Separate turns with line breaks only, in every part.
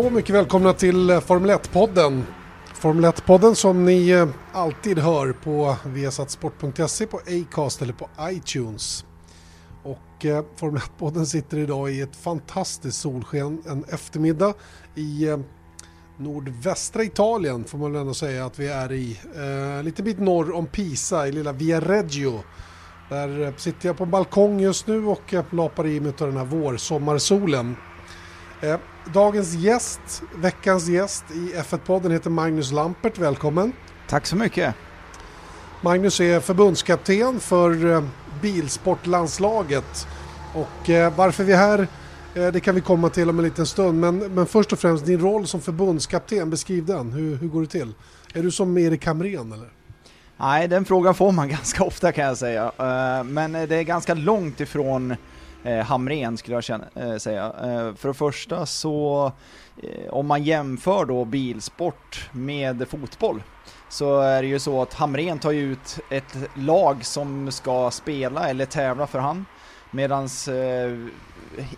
Hallå, mycket välkomna till eh, Formel 1-podden. Formel 1-podden som ni eh, alltid hör på vsatsport.se, på Acast eller på iTunes. Och eh, Formel 1-podden sitter idag i ett fantastiskt solsken en eftermiddag i eh, nordvästra Italien får man väl ändå säga att vi är i. Eh, lite bit norr om Pisa i lilla Viareggio. Där eh, sitter jag på en balkong just nu och lapar i mig av den här vårsommarsolen. Eh, dagens gäst, veckans gäst i F1-podden heter Magnus Lampert, välkommen.
Tack så mycket.
Magnus är förbundskapten för eh, bilsportlandslaget och eh, varför vi är här det kan vi komma till om en liten stund men, men först och främst din roll som förbundskapten, beskriv den, hur, hur går det till? Är du som Erik Hamrén eller?
Nej, den frågan får man ganska ofta kan jag säga. Men det är ganska långt ifrån eh, Hamrén skulle jag känna, eh, säga. Eh, För det första så, eh, om man jämför då bilsport med fotboll, så är det ju så att Hamrén tar ju ut ett lag som ska spela eller tävla för han. Medans eh,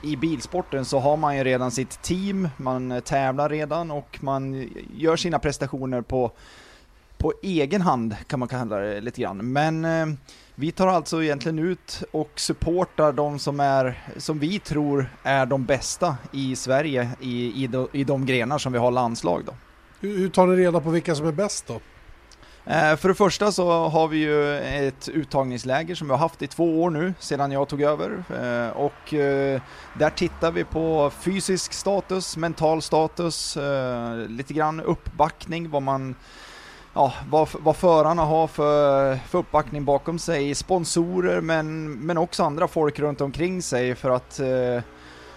i bilsporten så har man ju redan sitt team, man tävlar redan och man gör sina prestationer på på egen hand kan man kalla det lite grann. Men eh, vi tar alltså egentligen ut och supportar de som är, som vi tror är de bästa i Sverige i, i, de, i de grenar som vi har landslag då.
Hur, hur tar ni reda på vilka som är bäst då?
Eh, för det första så har vi ju ett uttagningsläger som vi har haft i två år nu sedan jag tog över eh, och eh, där tittar vi på fysisk status, mental status, lite grann uppbackning, vad man ja, vad, vad förarna har för, för uppbackning bakom sig, sponsorer men, men också andra folk runt omkring sig för att eh,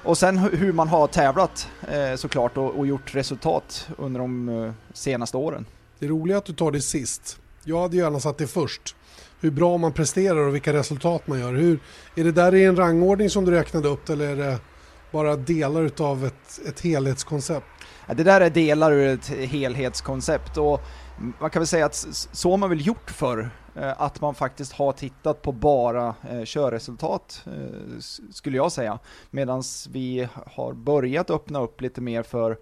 och sen hu- hur man har tävlat eh, såklart och, och gjort resultat under de eh, senaste åren.
Det är roligt att du tar det sist. Jag hade gärna satt det först. Hur bra man presterar och vilka resultat man gör. Hur, är det där i en rangordning som du räknade upp eller är det bara delar utav ett, ett helhetskoncept?
Ja, det där är delar ur ett helhetskoncept och man kan väl säga att så har man väl gjort för eh, att man faktiskt har tittat på bara eh, körresultat, eh, skulle jag säga. Medan vi har börjat öppna upp lite mer för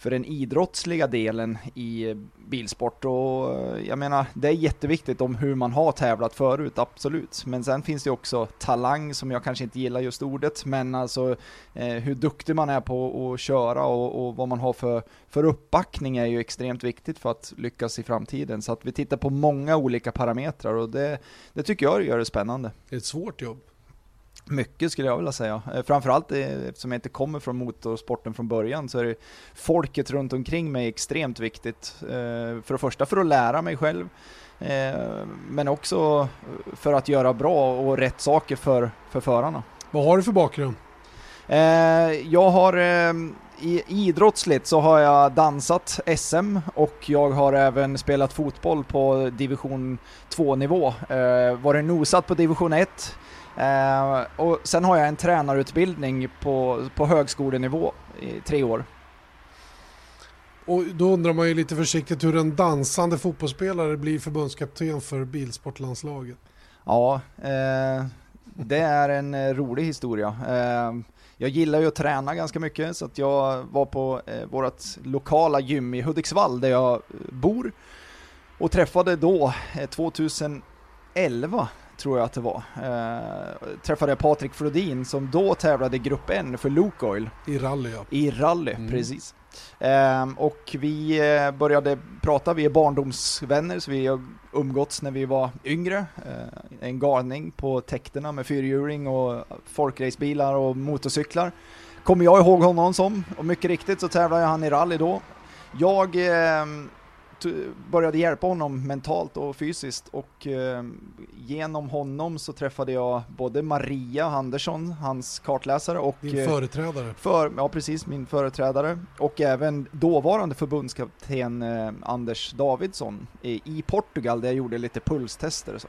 för den idrottsliga delen i bilsport och eh, jag menar det är jätteviktigt om hur man har tävlat förut, absolut. Men sen finns det också talang som jag kanske inte gillar just ordet, men alltså eh, hur duktig man är på att köra och, och vad man har för, för uppbackning är ju extremt viktigt för att lyckas i framtiden. Så att vi tittar på många olika parametrar och det, det tycker jag gör det spännande.
Det är ett svårt jobb.
Mycket skulle jag vilja säga. Eh, Framförallt eh, eftersom jag inte kommer från motorsporten från början så är det folket runt omkring mig extremt viktigt. Eh, För det första för att lära mig själv, men också för att göra bra och rätt saker för, för förarna.
Vad har du för bakgrund?
Jag har i idrottsligt så har jag dansat SM och jag har även spelat fotboll på division 2-nivå. Eh, Varit nosat på division 1 Eh, och sen har jag en tränarutbildning på, på högskolenivå i tre år.
Och då undrar man ju lite försiktigt hur en dansande fotbollsspelare blir förbundskapten för bilsportlandslaget.
Ja, eh, det är en eh, rolig historia. Eh, jag gillar ju att träna ganska mycket så att jag var på eh, vårt lokala gym i Hudiksvall där jag bor och träffade då eh, 2011 tror jag att det var. Eh, träffade jag Patrik Flodin som då tävlade i Grupp N för Lukoil.
I rally ja.
I rally,
Mm.
precis. Ehm, och vi eh, började prata, vi är barndomsvänner så vi har umgåtts när vi var yngre. Eh, en galning på täkterna med fyrhjuling och folkracebilar och motorcyklar. Kommer jag ihåg honom som, och mycket riktigt så tävlade han i rally då. Jag ehm, började hjälpa honom mentalt och fysiskt och eh, genom honom så träffade jag både Maria Andersson, hans kartläsare och
Din
eh,
företrädare.
för, ja precis, min företrädare och även dåvarande förbundskapten eh, Anders Davidsson i, i Portugal där jag gjorde lite pulstester och så.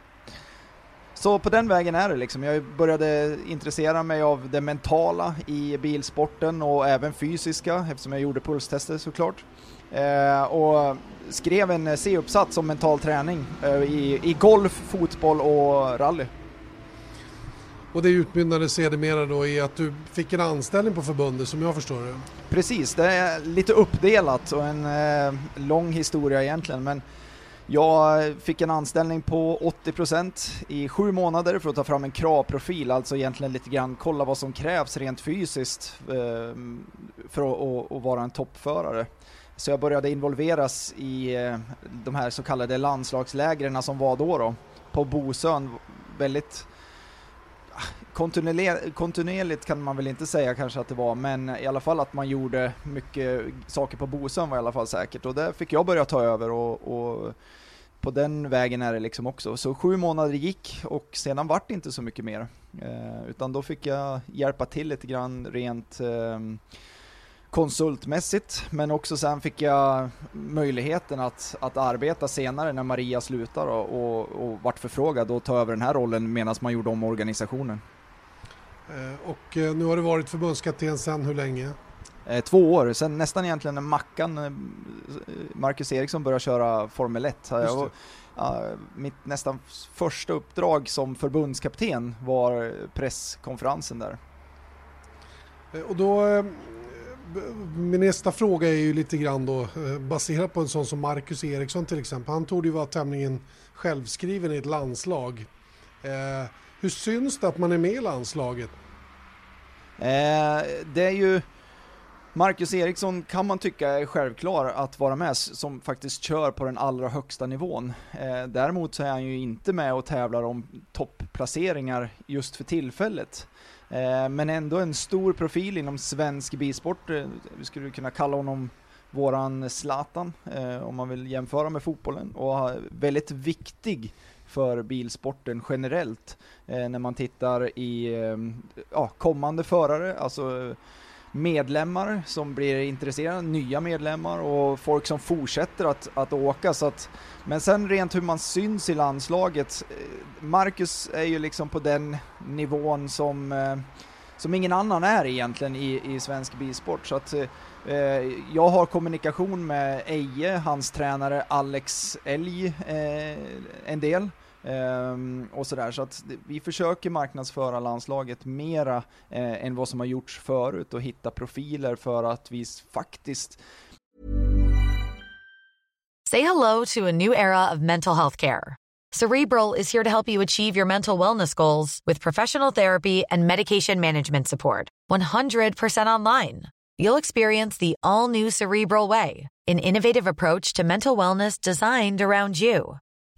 Så på den vägen är det liksom. Jag började intressera mig av det mentala i bilsporten och även fysiska eftersom jag gjorde pulstester såklart. Eh, och skrev en C-uppsats om mental träning eh, i, i golf, fotboll och rally.
Och det utmynnade sedermera då i att du fick en anställning på förbundet som jag förstår det.
Precis, det är lite uppdelat och en eh, lång historia egentligen men jag fick en anställning på 80% i sju månader för att ta fram en kravprofil, alltså egentligen lite grann kolla vad som krävs rent fysiskt eh, för att, vara en toppförare. Så jag började involveras i eh, de här så kallade landslagslägren som var då, då på Bosön. Väldigt ah, kontinuerligt, kontinuerligt kan man väl inte säga kanske att det var, men i alla fall att man gjorde mycket saker på Bosön var i alla fall säkert och där fick jag börja ta över och, och på den vägen är det liksom också. Så sju månader gick och sedan vart det inte så mycket mer. Eh, utan då fick jag hjälpa till lite grann rent eh, konsultmässigt, men också sen fick jag möjligheten att, att arbeta senare när Maria slutar och, och, och vart förfrågad och ta över den här rollen medan man gjorde om organisationen.
Eh, och eh, nu har du varit förbundskapten sedan hur länge?
Eh, två år, sen nästan egentligen när Mackan, eh, Marcus Eriksson började köra Formel 1.
Just det.
Jag, ja, mitt nästan första uppdrag som förbundskapten var presskonferensen där.
Eh, Och då, eh, min nästa fråga är ju lite grann då eh, baserat på en sån som Marcus Eriksson till exempel. Han tog ju vara tämligen självskriven i ett landslag. Eh, hur syns det att man är med i landslaget?
Eh, det är ju Marcus Eriksson kan man tycka är självklar att vara med som faktiskt kör på den allra högsta nivån. Eh, däremot så är han ju inte med och tävlar om topplaceringar just för tillfället. Eh, men ändå en stor profil inom svensk bilsport. Eh, vi skulle kunna kalla honom våran Zlatan eh, om man vill jämföra med fotbollen och väldigt viktig för bilsporten generellt eh, när man tittar i eh, ja, kommande förare, alltså medlemmar som blir intresserade, nya medlemmar och folk som fortsätter att, att åka. Så att, men sen rent hur man syns i landslaget, eh, Marcus är ju liksom på den nivån som, eh, som ingen annan är egentligen i, i svensk bilsport. Så att, eh, jag har kommunikation med Eje, hans tränare Alex Elg, en del. Ehm, och sådär, så att vi försöker marknadsföra landslaget mera eh, än vad som har gjorts förut och hitta profiler för att vi faktiskt
Say hello to a new era of mental health care. Cerebral is here to help you achieve your mental wellness goals with professional therapy and medication management support. 100% online. You'll experience the all new Cerebral Way, an innovative approach to mental wellness designed around you.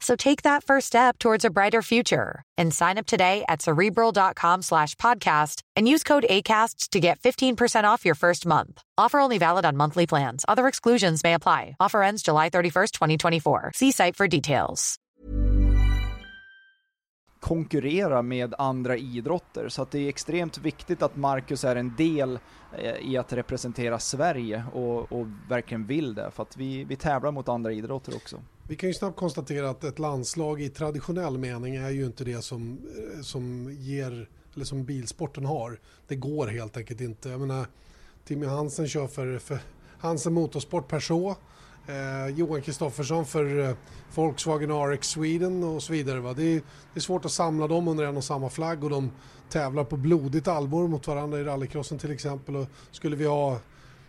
So take that first step towards a brighter future and sign up today at cerebral.com slash podcast and use code ACAST to get 15% off your first month. Offer only valid on monthly plans. Other exclusions may apply. Offer ends July 31st, 2024. See site for details.
konkurrera med andra idrotter. Så att det är extremt viktigt att Marcus är en del eh, i att representera Sverige och, och verkligen vill det. För att vi, vi tävlar mot andra idrotter också.
Vi kan ju snabbt konstatera att ett landslag i traditionell mening är ju inte det som, eh, som ger, eller som bilsporten har. Det går helt enkelt inte. Jag menar, Timmy Hansen kör för, för Hansen Motorsport Peugeot. Eh, Johan Kristoffersson för eh, Volkswagen RX Sweden och så vidare. Va? Det, är, det är svårt att samla dem under en och samma flagg och de tävlar på blodigt allvar mot varandra i rallycrossen till exempel. Och skulle vi ha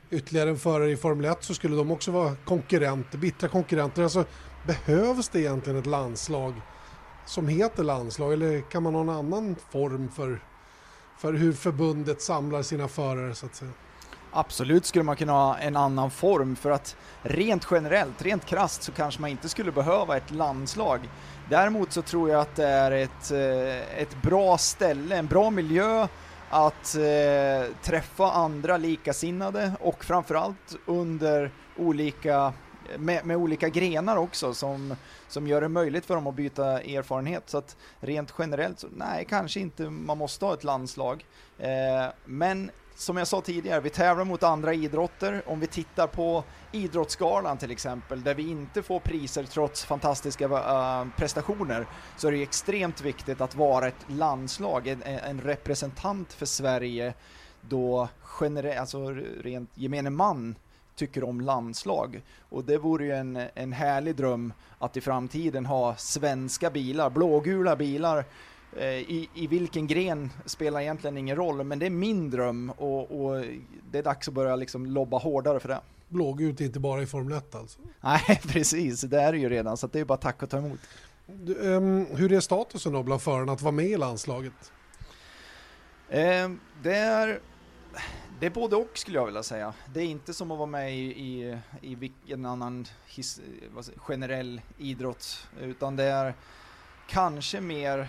ytterligare en förare i Formel 1 så skulle de också vara konkurrenter, bittra konkurrenter. Alltså, behövs det egentligen ett landslag som heter landslag eller kan man ha en annan form för, för hur förbundet samlar sina förare så att säga.
Absolut skulle man kunna ha en annan form för att rent generellt, rent krasst så kanske man inte skulle behöva ett landslag. Däremot så tror jag att det är ett, eh, ett bra ställe, en bra miljö att eh, träffa andra likasinnade och framförallt under olika med, med, olika grenar också som, som gör det möjligt för dem att byta erfarenhet. Så att rent generellt, så, nej, kanske inte man måste ha ett landslag. Eh, men som jag sa tidigare, vi tävlar mot andra idrotter. Om vi tittar på Idrottsgalan till exempel, där vi inte får priser trots fantastiska äh, prestationer, så är det extremt viktigt att vara ett landslag, en, en representant för Sverige, då generellt, alltså rent gemene man tycker om landslag. Och det vore ju en, en härlig dröm att i framtiden ha svenska bilar, blågula bilar Eh, I, I vilken gren spelar egentligen ingen roll, men det är min dröm och, och det är dags att börja liksom lobba hårdare för det.
Blågult inte bara i Formel 1 alltså?
Nej, precis. Det är det ju redan, så det är bara tack och ta emot.
Du, um, hur är statusen då bland förarna att vara med i landslaget?
Um, det är... Det är både och skulle jag vilja säga. Det är inte som att vara med i, i, i vilken annan his, generell idrott, utan det är kanske mer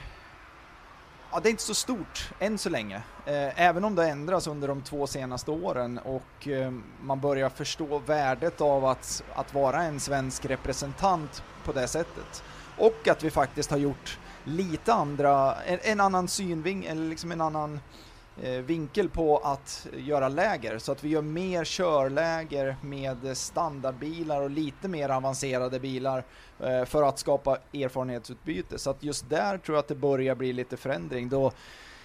Ja, det är inte så stort än så länge. Eh, även om det ändras under de två senaste åren och eh, man börjar förstå värdet av att, att vara en svensk representant på det sättet. Och att vi faktiskt har gjort lite andra, en, en annan synving, eller liksom en annan Eh, Eh, vinkel på att göra läger så att vi gör mer körläger med standardbilar och lite mer avancerade bilar eh, för att skapa erfarenhetsutbyte. Så att just där tror jag att det börjar bli lite förändring. Då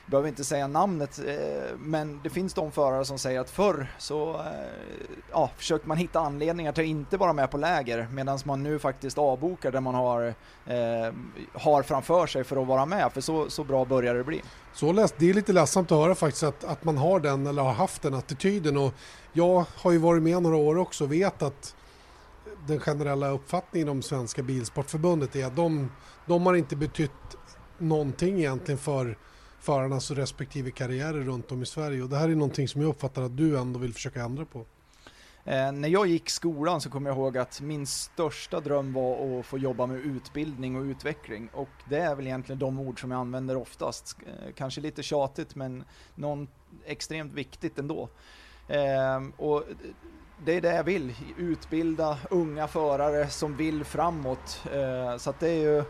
behöver inte säga namnet, eh, men det finns de förare som säger att förr så ja, försökte man hitta anledningar till att inte vara med på läger medan man nu faktiskt avbokar det man har, har framför sig för att vara med, för så, så bra börjar det bli.
Så läst, det är lite ledsamt att höra faktiskt att, att man har den eller har haft den attityden och jag har ju varit med några år också och vet att den generella uppfattningen om Svenska Bilsportförbundet är att de, de har inte betytt någonting egentligen för förarnas respektive karriärer runt om i Sverige och det här är någonting som jag uppfattar att du ändå vill försöka ändra på.
Eh, när jag gick skolan så kommer jag ihåg att min största dröm var att få jobba med utbildning och utveckling och det är väl egentligen de ord som jag använder oftast. Eh, kanske lite tjatigt men någon extremt viktigt ändå. Eh, och det är det jag vill, utbilda unga förare som vill framåt. Eh, så att det är ju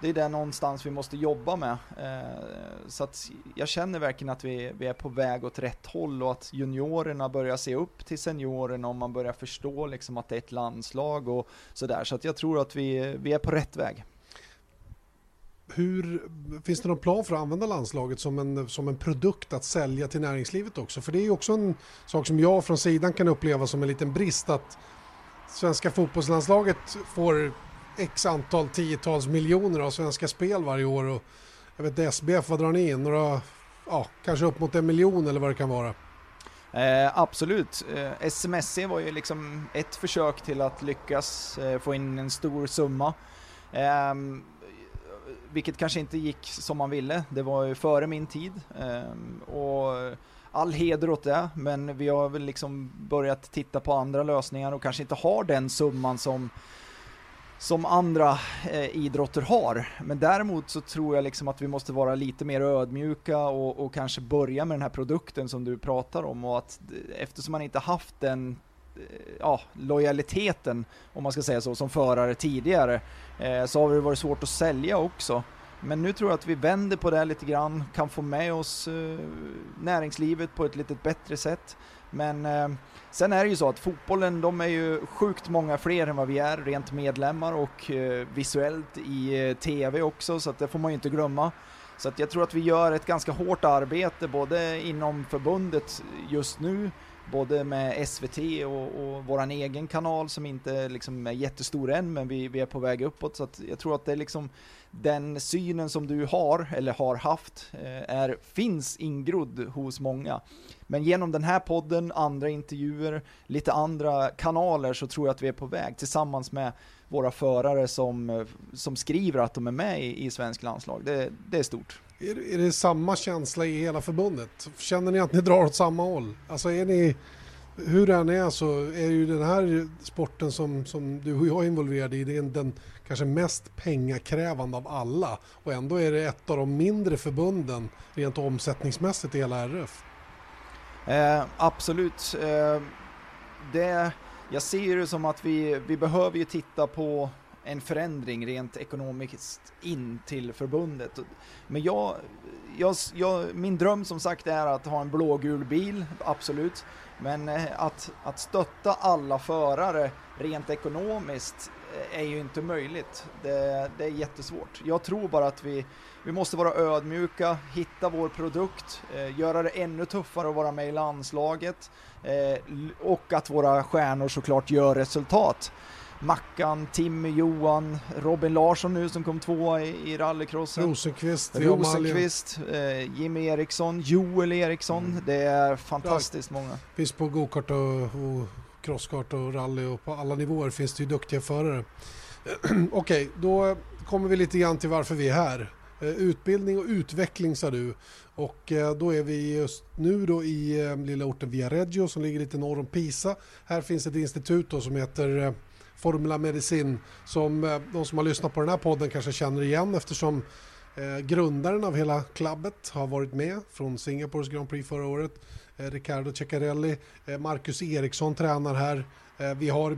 det är det någonstans vi måste jobba med. Eh, så att jag känner verkligen att vi, vi är på väg åt rätt håll och att juniorerna börjar se upp till seniorerna och man börjar förstå liksom att det är ett landslag och sådär. Så att jag tror att vi, vi är på rätt väg.
Hur, finns det någon plan för att använda landslaget som en, som en produkt att sälja till näringslivet också? För det är ju också en sak som jag från sidan kan uppleva som en liten brist att svenska fotbollslandslaget får x antal tiotals miljoner av Svenska Spel varje år och jag vet SBF, vad drar ni in? Några, ja, kanske upp mot en miljon eller vad det kan vara?
Eh, absolut. Eh, SMSC var ju liksom ett försök till att lyckas eh, få in en stor summa. Eh, vilket kanske inte gick som man ville. Det var ju före min tid. Ehm, och all heder åt det, men vi har väl liksom börjat titta på andra lösningar och kanske inte har den summan som som andra eh, idrotter har. Men däremot så tror jag liksom att vi måste vara lite mer ödmjuka och, och, kanske börja med den här produkten som du pratar om och att eh, eftersom man inte haft den eh, ja, lojaliteten, om man ska säga så, som förare tidigare, eh, så har det varit svårt att sälja också. Men nu tror jag att vi vänder på det lite grann, kan få med oss eh, näringslivet på ett lite bättre sätt. Men eh, sen är det ju så att fotbollen, de är ju sjukt många fler än vad vi är, rent medlemmar och eh, visuellt i eh, TV också, så att det får man ju inte glömma. Så att jag tror att vi gör ett ganska hårt arbete både inom förbundet just nu, både med SVT och, och våran egen kanal som inte liksom är jättestor än, men vi, vi är på väg uppåt. Så att jag tror att det är liksom den synen som du har, eller har haft, eh, är, finns ingrodd hos många. Men genom den här podden, andra intervjuer, lite andra kanaler så tror jag att vi är på väg tillsammans med våra förare som, eh, som skriver att de är med i, i svensk landslag. Det, det är stort.
Är, det- är det samma känsla i hela förbundet? Känner ni att ni drar åt samma håll? Alltså är ni, hur det än är så alltså, är ju den här sporten som, som du och jag är involverade i, det är den kanske mest pengakrävande av alla. Och ändå är det ett av de mindre förbunden rent omsättningsmässigt i hela RF.
Eh, absolut. Eh, det, jag ser det som att vi, vi behöver ju titta på en förändring rent ekonomiskt in till förbundet. Men jag, jag, jag, min dröm som sagt är att ha en blågul bil, absolut. Men eh, att, att stötta alla förare rent ekonomiskt eh, är ju inte möjligt. Det, det är jättesvårt. Jag tror bara att vi, vi måste vara ödmjuka, hitta vår produkt, eh, göra det ännu tuffare att vara med i landslaget eh, och att våra stjärnor såklart gör resultat. Mackan, Timmy, Johan, Robin Larsson nu som kom tvåa i, i rallycrossen.
Rosenqvist.
Rosenqvist, eh, Jimmy Eriksson, Joel Eriksson.
Mm.
Det är fantastiskt många.
Finns på gokart och, och crosskart och rally och på alla nivåer finns det ju duktiga förare. Okej, då kommer vi lite grann till varför vi är här. Eh, utbildning och utveckling sa du. Och eh, då är vi just nu då i eh, lilla orten Viareggio som ligger lite norr om Pisa. Här finns ett institut då som heter Formula Medicin som de som har lyssnat på den här podden kanske känner igen eftersom grundaren av hela klubbet har varit med från Singapores Grand Prix förra året. Riccardo Ceccarelli, Marcus Eriksson tränar här. Vi har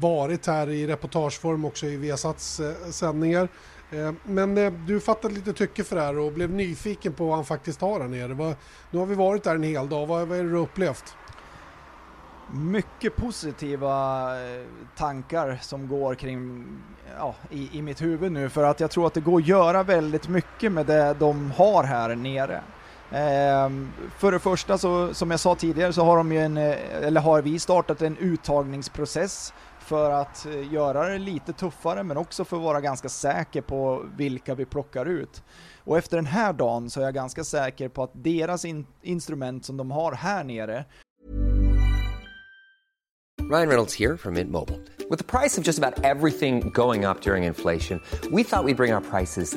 varit här i reportageform också i Viasats sändningar. Eh, men eh, du fattade lite tycke för det här och blev nyfiken på vad han faktiskt har här nere. Nu har vi varit där en hel dag, vad, är det du har upplevt?
mycket positiva eh, tankar som går kring ja, i, i mitt huvud nu för att jag tror att det går att göra väldigt mycket med det de har här nere. Ehm, för det första så, som jag sa tidigare så har de ju en, eller har vi startat en uttagningsprocess för att eh, göra det lite tuffare men också för att vara ganska säker på vilka vi plockar ut. Och efter den här dagen så är jag ganska säker på att deras in, instrument som de har här nere
Ryan Reynolds here from Mint Mobile. With the price of just about everything going up during inflation, we thought we'd bring our prices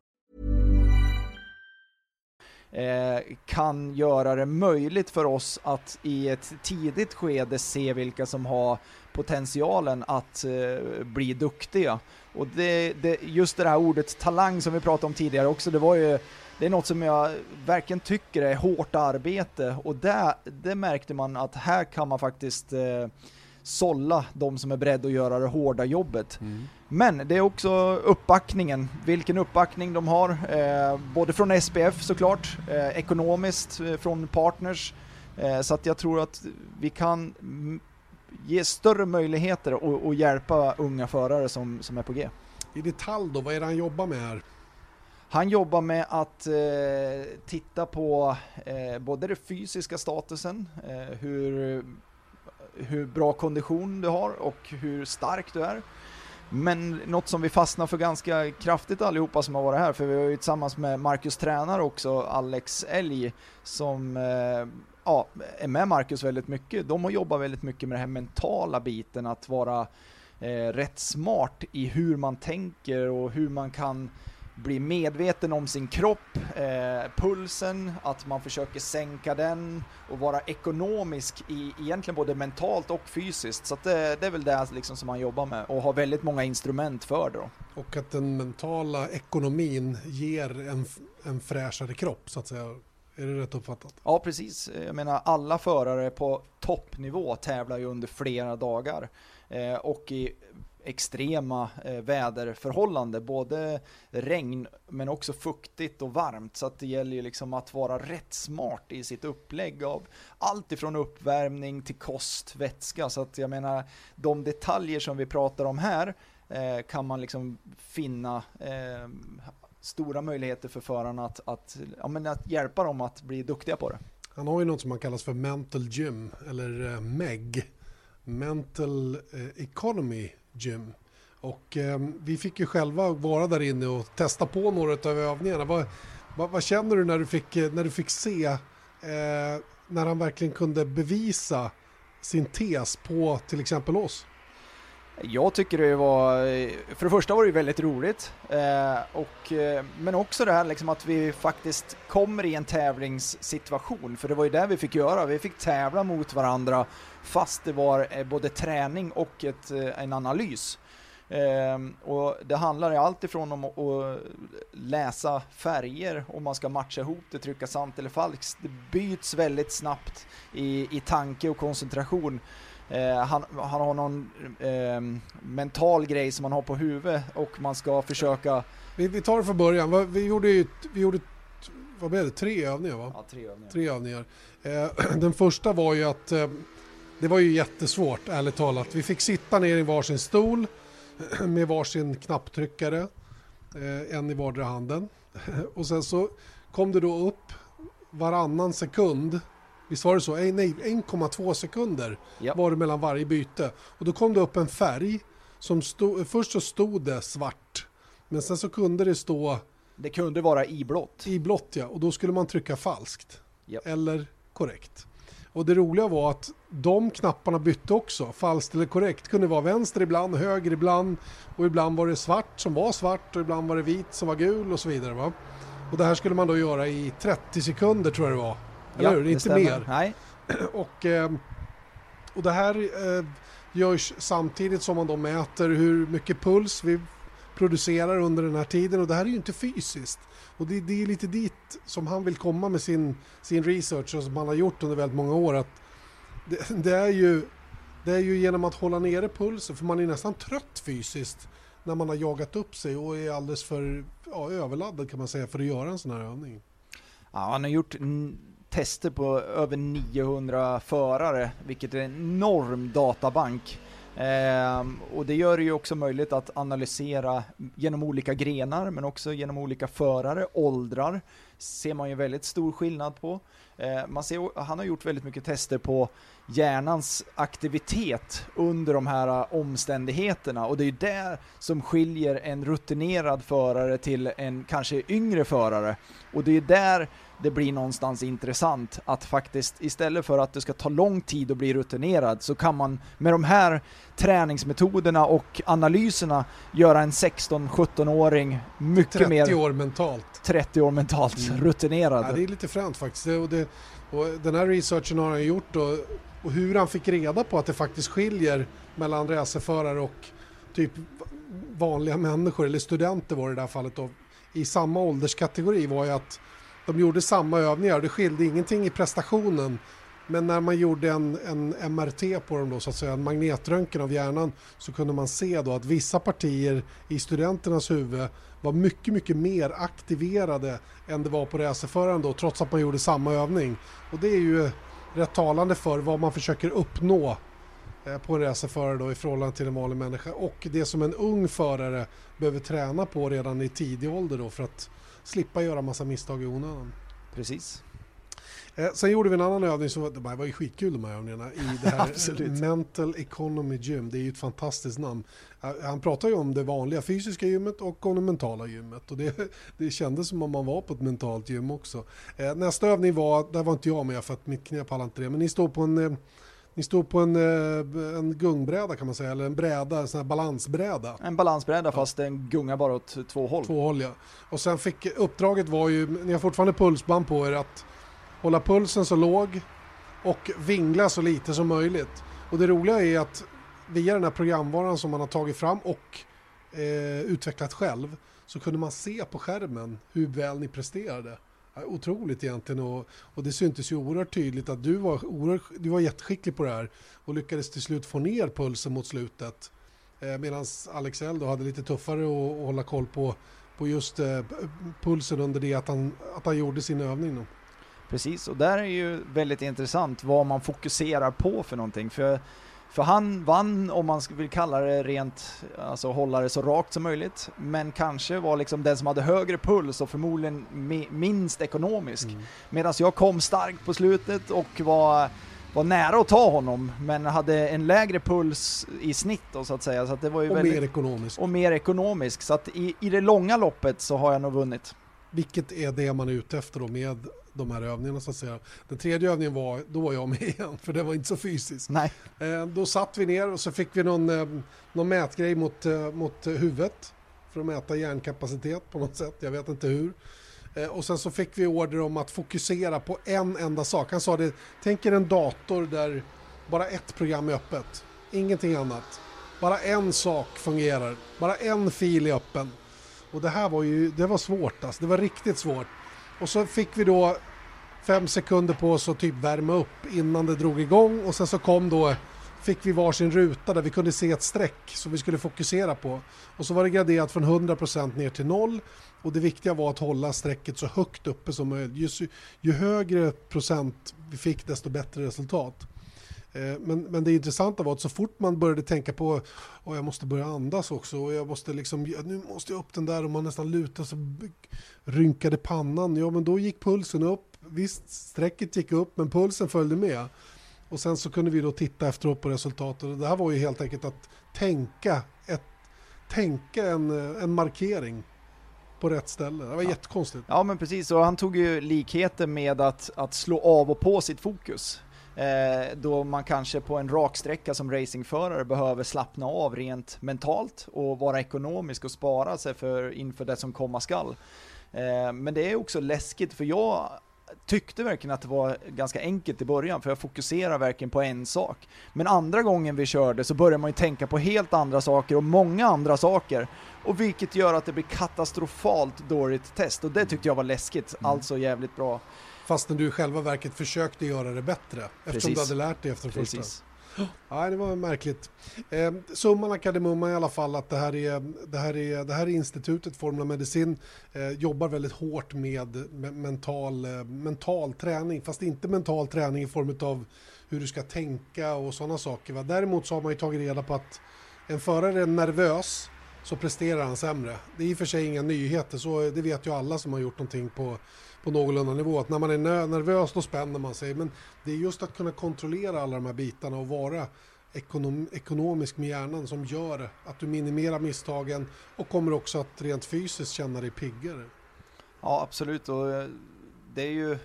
Eh, kan göra det möjligt för oss att i ett tidigt skede se vilka som har potentialen att eh, bli duktiga. Och det, det, just det här ordet talang som vi pratade om tidigare också, det var ju det är något som jag verkligen tycker är hårt arbete och det, det märkte man att här kan man faktiskt eh, sålla de som är beredda att göra det hårda jobbet. Men det är också uppbackningen, vilken uppbackning de har, eh, både från SPF såklart, eh, ekonomiskt eh, från partners, eh, så att jag tror att vi kan mm, ge större möjligheter och, och hjälpa unga förare som, som är på G.
I detalj då, vad är det han jobbar med här?
Han jobbar med att eh, titta på eh, både den fysiska statusen, eh, hur, hur bra kondition du har och hur stark du är. Men något som vi fastnar för ganska kraftigt allihopa som har varit här, för vi har ju tillsammans med Marcus tränare också, Alex Elg, som eh, ja, är med Marcus väldigt mycket. De har jobbat väldigt mycket med den här mentala biten, att vara eh, rätt smart i hur man tänker och hur man kan bli medveten om sin kropp, eh, pulsen, att man försöker sänka den och vara ekonomisk i egentligen både mentalt och fysiskt. Så det, det är väl det liksom som man jobbar med och har väldigt många instrument för det då.
Och att den mentala ekonomin ger en, en fräschare kropp så att säga. Är det rätt uppfattat?
Ja, precis. Jag menar, alla förare på toppnivå tävlar ju under flera dagar eh, och i extrema eh, väderförhållanden, både regn men också fuktigt och varmt. Så att det gäller ju liksom att vara rätt smart i sitt upplägg av allt ifrån uppvärmning till kost, vätska. Så att jag menar, de detaljer som vi pratar om här eh, kan man liksom finna eh, stora möjligheter för förarna att, att, ja, men att hjälpa dem att bli duktiga på det.
Han har ju något som man kallas för Mental Gym, eller eh, MEG. Mental eh, Economy Gym. Och eh, vi fick ju själva vara där inne och testa på några av övningarna. Vad, vad, vad känner du när du fick, eh, när du fick se eh, när han verkligen kunde bevisa sin tes på till exempel oss?
Jag tycker det var, för det första var det väldigt roligt, eh, och, eh, men också det här liksom att vi faktiskt kommer i en tävlingssituation, för det var ju det vi fick göra, vi fick tävla mot varandra fast det var eh, både träning och ett, eh, en analys. Eh, och det handlar ju alltifrån om att, att läsa färger, om man ska matcha ihop det, trycka sant eller falskt. Det byts väldigt snabbt i, i tanke och koncentration. Eh, han, han har någon eh, mental grej som man har på huvudet och man ska försöka...
Vi, vi tar det från början. Vi gjorde ju, vi gjorde, vad blev det, tre övningar va?
Ja, tre övningar.
Tre övningar. Eh, den första var ju att eh, det var ju jättesvårt, ärligt talat. Vi fick sitta ner i varsin stol med varsin knapptryckare, en i vardera handen. Och sen så kom det då upp varannan sekund, visst var det så? Nej, 1,2 sekunder
Ja.
var det mellan varje byte. Och då kom det upp en färg som stod, först så stod det svart, men sen så kunde det stå
Det kunde vara i blått.
i blått ja, och då skulle man trycka falskt.
Japp.
Eller korrekt. Och det roliga var att de knapparna bytte också. Falskt eller korrekt kunde vara vänster ibland, höger ibland och ibland var det svart som var svart och ibland var det vit som var gul och så vidare. Va? Och det här skulle man då göra i 30 sekunder tror jag det var. Eller
Ja,
hur? Inte
stämmer.
mer.
Nej,
Och, eh, och det här eh, görs samtidigt som man då mäter hur mycket puls vi producerar under den här tiden och det här är ju inte fysiskt. Och det, det är lite dit som han vill komma med sin, sin research och som han har gjort under väldigt många år. Att det, det, är ju, det är ju genom att hålla nere pulsen, för man är nästan trött fysiskt när man har jagat upp sig och är alldeles för ja, överladdad kan man säga för att göra en sån här övning.
Ja, han har gjort tester på över 900 förare, vilket är en enorm databank. Eh, och det gör det ju också möjligt att analysera genom olika grenar, men också genom olika förare, åldrar, ser man ju väldigt stor skillnad på. Eh, man ser, han har gjort väldigt mycket tester på hjärnans aktivitet under de här äh, omständigheterna och det är ju det som skiljer en rutinerad förare till en kanske yngre förare. Och det är där det blir någonstans intressant att faktiskt istället för att det ska ta lång tid att bli rutinerad så kan man med de här träningsmetoderna och analyserna göra en 16-17-åring mycket
30
mer
år mentalt.
30 år mentalt rutinerad.
Ja, det är lite fränt faktiskt. Och, det, och den här researchen har han gjort och, och hur han fick reda på att det faktiskt skiljer mellan racerförare och typ vanliga människor, eller studenter var det i det här fallet då, i samma ålderskategori var ju att de gjorde samma övningar och det skilde ingenting i prestationen. Men när man gjorde en, en MRT på dem då, så att säga, en magnetröntgen av hjärnan, så kunde man se då att vissa partier i studenternas huvud var mycket, mycket mer aktiverade än det var på racerföraren då, trots att man gjorde samma övning. Och det är ju rätt talande för vad man försöker uppnå eh, på en racerförare då i förhållande till en vanlig människa och det som en ung förare behöver träna på redan i tidig ålder då för att slippa göra massa misstag i onödan.
Precis.
Eh, sen gjorde vi en annan övning som var, det var ju skitkul de här övningarna i det här. Mental Economy Gym. Det är ju ett fantastiskt namn. Eh, Han pratar ju om det vanliga fysiska gymmet och om det mentala gymmet. Och det, det kändes som om man var på ett mentalt gym också. Eh, nästa övning var, där var inte jag med för att mitt knä pallade inte det, men ni står på en eh, ni står på en, eh, en gungbräda kan man säga, eller en bräda, en sån här balansbräda.
En balansbräda fast den gungar bara åt två håll.
Två håll ja. Och sen fick uppdraget var ju, ni har fortfarande pulsband på er, att hålla pulsen så låg och vingla så lite som möjligt. Och det roliga är att via den här programvaran som man har tagit fram och eh, utvecklat själv så kunde man se på skärmen hur väl ni presterade. Otroligt egentligen och, och det syntes ju oerhört tydligt att du var, oerhört, du var jätteskicklig på det här och lyckades till slut få ner pulsen mot slutet. Eh, Medan Alex L då hade lite tuffare att, att hålla koll på, på just eh, pulsen under det att han, att han gjorde sin övning. Då.
Precis, och där är ju väldigt intressant vad man fokuserar på för någonting. För, för han vann, om man vill kalla det rent, alltså hålla det så rakt som möjligt, men kanske var liksom den som hade högre puls och förmodligen mi- minst ekonomisk. Medan jag kom starkt på slutet och var, var nära att ta honom, men hade en lägre puls i snitt då, så att säga. Så att det var ju
Och
väldigt,
mer ekonomiskt.
och mer ekonomisk. Så att i, i det långa loppet så har jag nog vunnit.
Vilket är det man är ute efter då med de här övningarna så att säga. Den tredje övningen var, då var jag med igen, för det var inte så fysiskt.
Nej.
Eh, då satt vi ner och så fick vi någon, eh, någon mätgrej mot, eh, mot huvudet för att mäta hjärnkapacitet på något sätt, jag vet inte hur. Och sen så fick vi order om att fokusera på en enda sak. Han sa det, tänk er en dator där bara ett program är öppet, ingenting annat. Bara en sak fungerar, bara en fil är öppen. Och det här var ju, det var svårt alltså, det var riktigt svårt. Och så fick vi då fem sekunder på oss att typ värma upp innan det drog igång och sen så kom då fick vi varsin ruta där vi kunde se ett streck som vi skulle fokusera på. Och så var det graderat från 100% ner till 0 och det viktiga var att hålla strecket så högt uppe som möjligt. Ju, ju högre procent vi fick desto bättre resultat. Eh, Men, men det intressanta var att så fort man började tänka på att jag måste börja andas också och jag måste liksom, ja, nu måste jag upp den där och man nästan lutar sig rynkade pannan, ja men då gick pulsen upp. Visst, strecket gick upp men pulsen följde med. Och sen så kunde vi då titta efteråt på resultatet och det här var ju helt enkelt att tänka, ett, tänka en, en markering på rätt ställe. Det var jättekonstigt.
Ja men precis, och han tog ju likheter med att, att slå av och på sitt fokus. Eh, då man kanske på en raksträcka som racingförare behöver slappna av rent mentalt och vara ekonomisk och spara sig för, inför det som komma skall. Eh, men det är också läskigt för jag tyckte verkligen att det var ganska enkelt i början för jag fokuserar verkligen på en sak. Men andra gången vi körde så börjar man ju tänka på helt andra saker och många andra saker. Och vilket gör att det blir katastrofalt dåligt test och det tyckte jag var läskigt, alltså jävligt bra.
Fastän du i själva verket försökte göra det bättre. Eftersom
Precis.
du hade lärt dig efter första.
Precis.
Nej, det var märkligt. Eh, summan av kardemumman i alla fall att det här är, det här är, det här är institutet Formula Medicin eh, jobbar väldigt hårt med me- mental, eh, mental träning, fast inte mental träning i form av hur du ska tänka och sådana saker. Va? Däremot så har man ju tagit reda på att en förare är nervös så presterar han sämre. Det är i och för sig inga nyheter, så det vet ju alla som har gjort någonting på, på någorlunda nivå. Att när man är nervös då spänner man sig. Men det är just att kunna kontrollera alla de här bitarna och vara ekonom, ekonomisk med hjärnan som gör att du minimerar misstagen och kommer också att rent fysiskt känna dig piggare.
Ja, absolut. Och eh, det är ju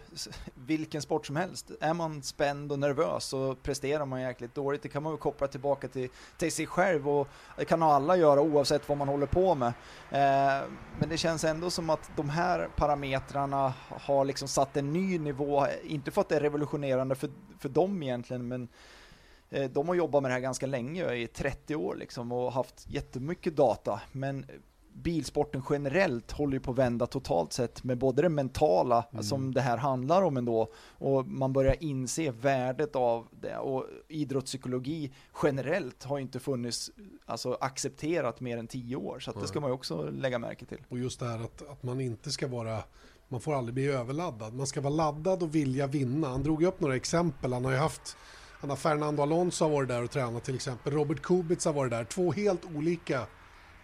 vilken sport som helst. Är man spänd och nervös så presterar man jäkligt dåligt. Det kan man ju koppla tillbaka till, till sig själv och det kan alla göra oavsett vad man håller på med. Eh, men det känns ändå som att de här parametrarna har liksom satt en ny nivå. Inte för att det är revolutionerande för, för dem egentligen, men eh, de har jobbat med det här ganska länge, i 30 år liksom, och haft jättemycket data. Men bilsporten generellt håller ju på att vända totalt sett med både det mentala som det här handlar om ändå och man börjar inse värdet av det och idrottspsykologi generellt har ju inte funnits alltså accepterat mer än tio år så att det ska man ju också lägga märke till.
Och just det här att, att man inte ska vara, man får aldrig bli överladdad. Man ska vara laddad och vilja vinna. Han drog ju upp några exempel. Han har ju haft, han har Fernando Alonso har varit där och tränat till exempel. Robert Kubica har varit där. Två helt olika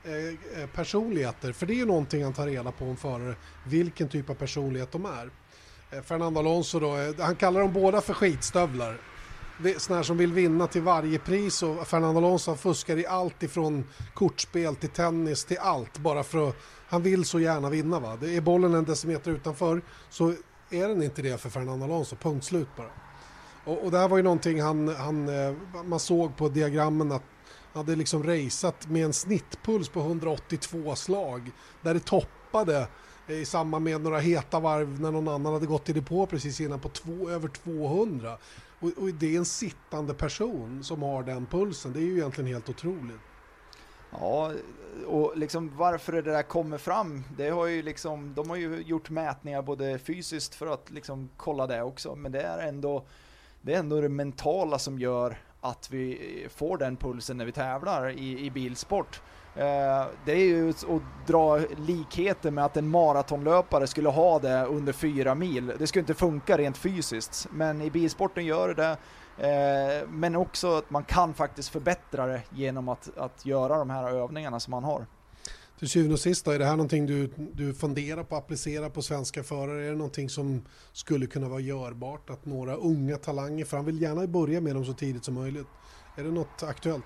Eh, eh, personligheter. För det är ju någonting han tar reda på om förare, vilken typ av personlighet de är. Eh, Fernando Alonso då, eh, han kallar dem båda för skitstövlar. Sådana här som vill vinna till varje pris och Fernando Alonso han fuskar i allt ifrån kortspel till tennis till allt bara för att han vill så gärna vinna va. Är bollen en decimeter utanför så är den inte det för Fernando Alonso, punkt slut bara. Och, och det här var ju någonting han, han, eh, man såg på diagrammen att hade liksom raceat med en snittpuls på 182 slag där det toppade eh, i samband med några heta varv när någon annan hade gått i depå precis innan på två, över 200. Och, och det är en sittande person som har den pulsen. Det är ju egentligen helt otroligt.
Ja, och liksom varför det där kommer fram, det har ju liksom, de har ju gjort mätningar både fysiskt för att liksom kolla det också, men det är ändå det, är ändå det mentala som gör att vi får den pulsen när vi tävlar i, i bilsport. Eh, det är ju att dra likheter med att en maratonlöpare skulle ha det under fyra mil. Det skulle inte funka rent fysiskt, men i bilsporten gör det eh, Men också att man kan faktiskt förbättra det genom att, att göra de här övningarna som man har.
Till syvende och sist då, är det här någonting du, du funderar på att applicera på svenska förare? Är det någonting som skulle kunna vara görbart? Att några unga talanger, för han vill gärna börja med dem så tidigt som möjligt. Är det något aktuellt?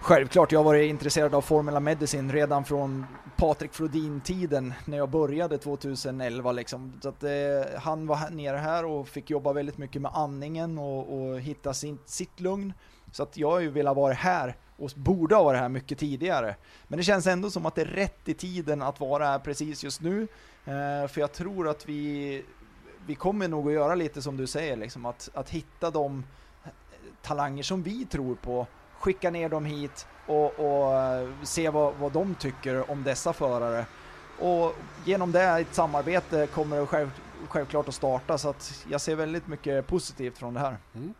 Självklart, jag har varit intresserad av Formula Medicine redan från Patrik Flodin-tiden när jag började 2011 liksom. Så att, eh, han var här nere här och fick jobba väldigt mycket med andningen och, och hitta sin, sitt lugn. Så att jag har ju velat vara här och borde ha varit här mycket tidigare. Men det känns ändå som att det är rätt i tiden att vara här precis just nu. Eh, för jag tror att vi, vi kommer nog att göra lite som du säger, liksom, att, att hitta de eh, talanger som vi tror på skicka ner dem hit och, och eh, se vad, vad de tycker om dessa förare. Och genom det ett samarbete kommer det själv, självklart att starta så att jag ser väldigt mycket positivt från det här.
Mm.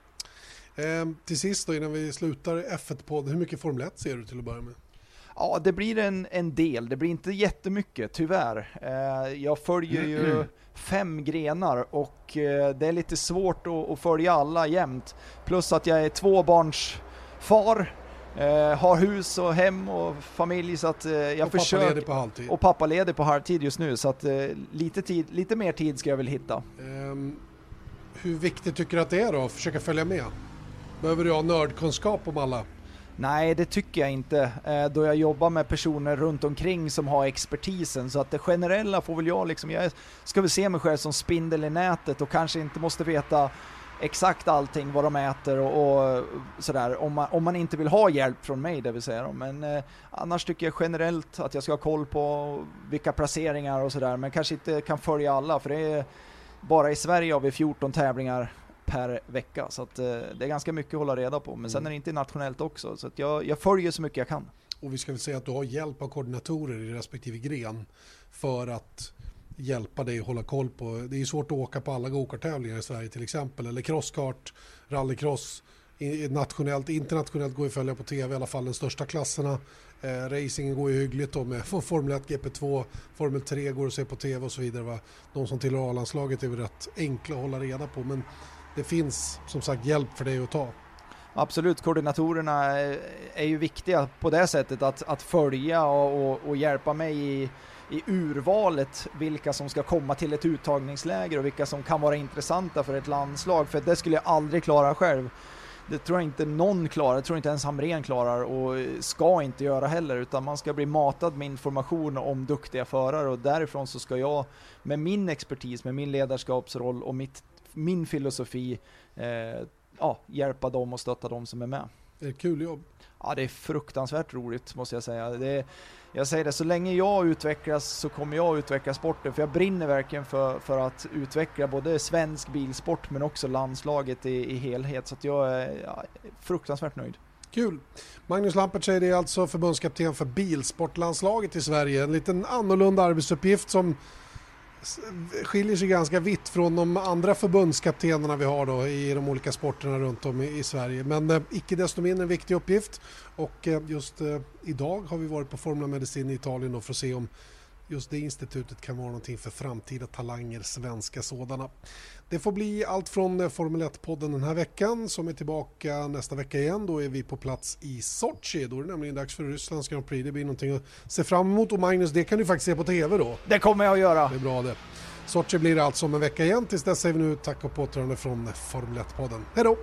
Eh, till sist då innan vi slutar F1-podden, hur mycket Formel 1 ser du till att börja med?
Ja, det blir en, en del. Det blir inte jättemycket, tyvärr. Eh, jag följer ju fem grenar och eh, det är lite svårt att, att följa alla jämt. Plus att jag är tvåbarns far, eh, har hus och hem och familj så att eh, jag
Och
försöker...
pappaledig på halvtid.
Och pappa leder på halvtid just nu så att eh, lite, tid, lite mer tid ska jag väl hitta.
Ehm, hur viktigt tycker du att det är då att försöka följa med? Behöver du ha nördkunskap om alla?
Nej, det tycker jag inte, eh, då jag jobbar med personer runt omkring som har expertisen. Så att det generella får väl jag liksom, jag ska väl se mig själv som spindel i nätet och kanske inte måste veta exakt allting vad de äter och, och sådär, om man, om man inte vill ha hjälp från mig, det vill säga. då. Men eh, annars tycker jag generellt att jag ska ha koll på vilka placeringar och sådär, men kanske inte kan följa alla, för det är bara i Sverige har vi 14 tävlingar per vecka, så att, eh, det är ganska mycket att hålla reda på. Men sen är det inte nationellt också, så jag, jag följer så mycket jag kan.
Och vi ska väl säga att du har hjälp av koordinatorer i respektive gren för att hjälpa dig att hålla koll på. Det är svårt att åka på alla gokarttävlingar i Sverige till exempel. Eller crosskart, rallycross. Nationellt, internationellt går ju att följa på tv i alla fall de största klasserna. Eh, racingen går ju hyggligt då med Formel 1, GP2, Formel 3 går att se på tv och så vidare. Va? De som tillhör A-landslaget är väl rätt enkla att hålla reda på men det finns som sagt hjälp för dig att ta.
Absolut, koordinatorerna är, ju viktiga på det sättet att, att följa och, och, och hjälpa mig i, i urvalet vilka som ska komma till ett uttagningsläger och vilka som kan vara intressanta för ett landslag, för det skulle jag aldrig klara själv. Det tror jag inte någon klarar, det tror jag inte ens Hamrén klarar och ska inte göra heller, utan man ska bli matad med information om duktiga förare och därifrån så ska jag med min expertis, med min ledarskapsroll och mitt, min filosofi eh, ja, hjälpa dem och stötta dem som är med.
Det är ett kul jobb.
Ja, det är fruktansvärt roligt måste jag säga. Det, jag säger det, så länge jag utvecklas så kommer jag utveckla sporten, för jag brinner verkligen för, för att utveckla både svensk bilsport men också landslaget i, i helhet. Så att jag är ja, fruktansvärt nöjd.
Kul! Magnus Lampertz är alltså förbundskapten för bilsportlandslaget i Sverige. En liten annorlunda arbetsuppgift som skiljer sig ganska vitt från de andra förbundskaptenerna vi har då i de olika sporterna runt om i, Sverige. Men eh, icke desto mindre en viktig uppgift och eh, just eh, idag har vi varit på Formula Medicin i Italien då för att se om just det institutet kan vara någonting för framtida talanger, svenska sådana. Det får bli allt från eh, Formel 1-podden den här veckan som är tillbaka nästa vecka igen. Då är vi på plats i Sochi. Då är det nämligen dags för Rysslands Grand Prix. Det blir någonting att se fram emot. Och Magnus, det kan du faktiskt se på TV då.
Det kommer jag att göra!
Det är bra det. Sochi blir det alltså om en vecka igen. Tills dess säger vi nu tack och på återhörande från Formel 1-podden. Hej då!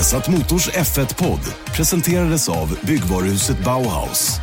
Vesat Motors F1-podd presenterades av byggvaruhuset Bauhaus.